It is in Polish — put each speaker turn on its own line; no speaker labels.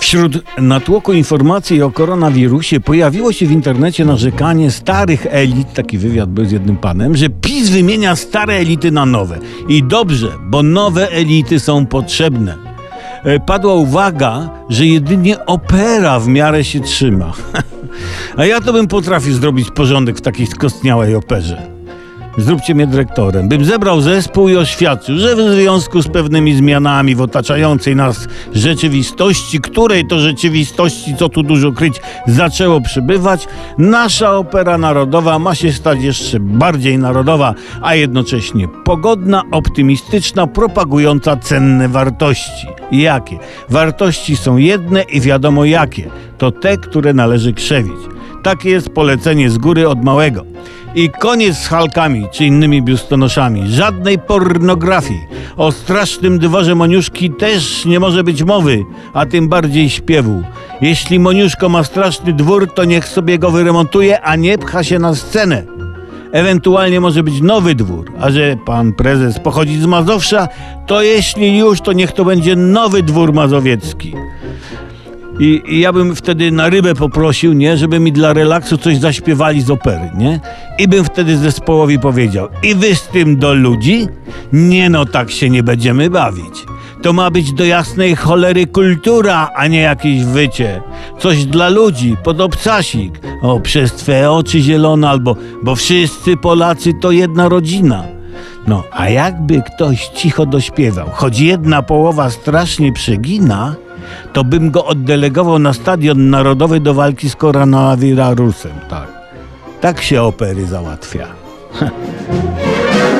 Wśród natłoku informacji o koronawirusie pojawiło się w internecie narzekanie starych elit, taki wywiad był z jednym panem, że PiS wymienia stare elity na nowe. I dobrze, bo nowe elity są potrzebne. E, Padła uwaga, że jedynie opera w miarę się trzyma. A ja to bym potrafił zrobić porządek w takiej skostniałej operze. Zróbcie mnie dyrektorem. Bym zebrał zespół i oświadczył, że w związku z pewnymi zmianami w otaczającej nas rzeczywistości, której to rzeczywistości, co tu dużo kryć, zaczęło przybywać, nasza opera narodowa ma się stać jeszcze bardziej narodowa, a jednocześnie pogodna, optymistyczna, propagująca cenne wartości. Jakie? Wartości są jedne i wiadomo jakie. To te, które należy krzewić. Takie jest polecenie z góry od małego. I koniec z Halkami czy innymi biustonoszami. Żadnej pornografii. O strasznym dworze Moniuszki też nie może być mowy, a tym bardziej śpiewu. Jeśli Moniuszko ma straszny dwór, to niech sobie go wyremontuje, a nie pcha się na scenę. Ewentualnie może być nowy dwór, a że pan prezes pochodzi z Mazowsza, to jeśli już, to niech to będzie nowy dwór mazowiecki. I, I ja bym wtedy na rybę poprosił, nie, żeby mi dla relaksu coś zaśpiewali z opery, nie? I bym wtedy zespołowi powiedział: I wy z tym do ludzi? Nie no, tak się nie będziemy bawić. To ma być do jasnej cholery kultura, a nie jakieś wycie. Coś dla ludzi, pod obcasik. O, przez twe oczy zielone, albo bo wszyscy Polacy to jedna rodzina. No, a jakby ktoś cicho dośpiewał, choć jedna połowa strasznie przegina, to bym go oddelegował na stadion narodowy do walki z koronawirusem. Tak. Tak się opery załatwia.